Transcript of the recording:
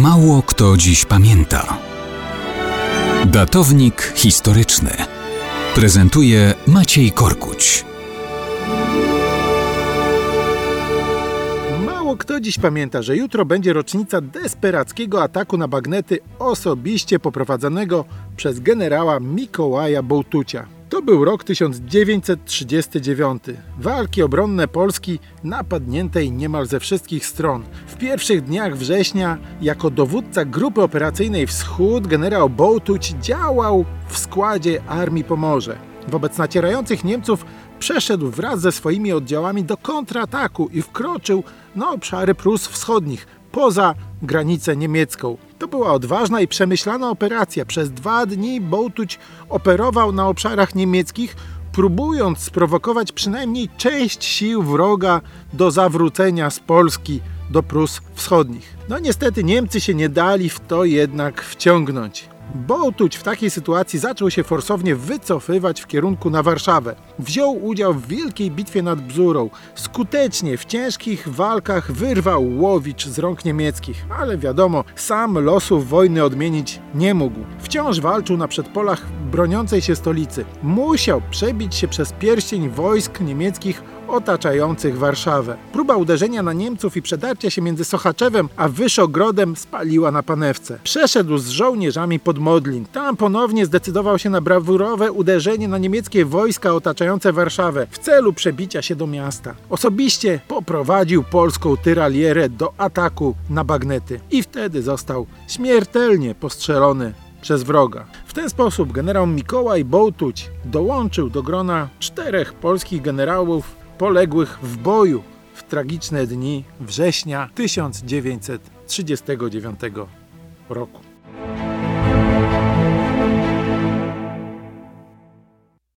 Mało kto dziś pamięta. Datownik historyczny prezentuje Maciej Korkuć. Mało kto dziś pamięta, że jutro będzie rocznica desperackiego ataku na bagnety osobiście poprowadzonego przez generała Mikołaja Bołtucia. To był rok 1939. Walki obronne Polski napadniętej niemal ze wszystkich stron. W pierwszych dniach września jako dowódca grupy operacyjnej Wschód generał Bołtuć działał w składzie Armii Pomorze. Wobec nacierających Niemców przeszedł wraz ze swoimi oddziałami do kontrataku i wkroczył na obszary Prus Wschodnich, poza granicę niemiecką. To była odważna i przemyślana operacja. Przez dwa dni Bołtuć operował na obszarach niemieckich, próbując sprowokować przynajmniej część sił wroga do zawrócenia z Polski do Prus Wschodnich. No niestety Niemcy się nie dali w to jednak wciągnąć. Bołtuć w takiej sytuacji zaczął się forsownie wycofywać w kierunku na Warszawę. Wziął udział w wielkiej bitwie nad Bzurą. Skutecznie w ciężkich walkach wyrwał Łowicz z rąk niemieckich, ale wiadomo, sam losów wojny odmienić nie mógł. Wciąż walczył na przedpolach broniącej się stolicy. Musiał przebić się przez pierścień wojsk niemieckich otaczających Warszawę. Próba uderzenia na Niemców i przedarcia się między Sochaczewem a Wyszogrodem spaliła na panewce. Przeszedł z żołnierzami pod Modlin. Tam ponownie zdecydował się na brawurowe uderzenie na niemieckie wojska otaczające Warszawę w celu przebicia się do miasta. Osobiście poprowadził polską tyralierę do ataku na bagnety i wtedy został śmiertelnie postrzelony przez wroga. W ten sposób generał Mikołaj Bołtuć dołączył do grona czterech polskich generałów poległych w boju w tragiczne dni września 1939 roku.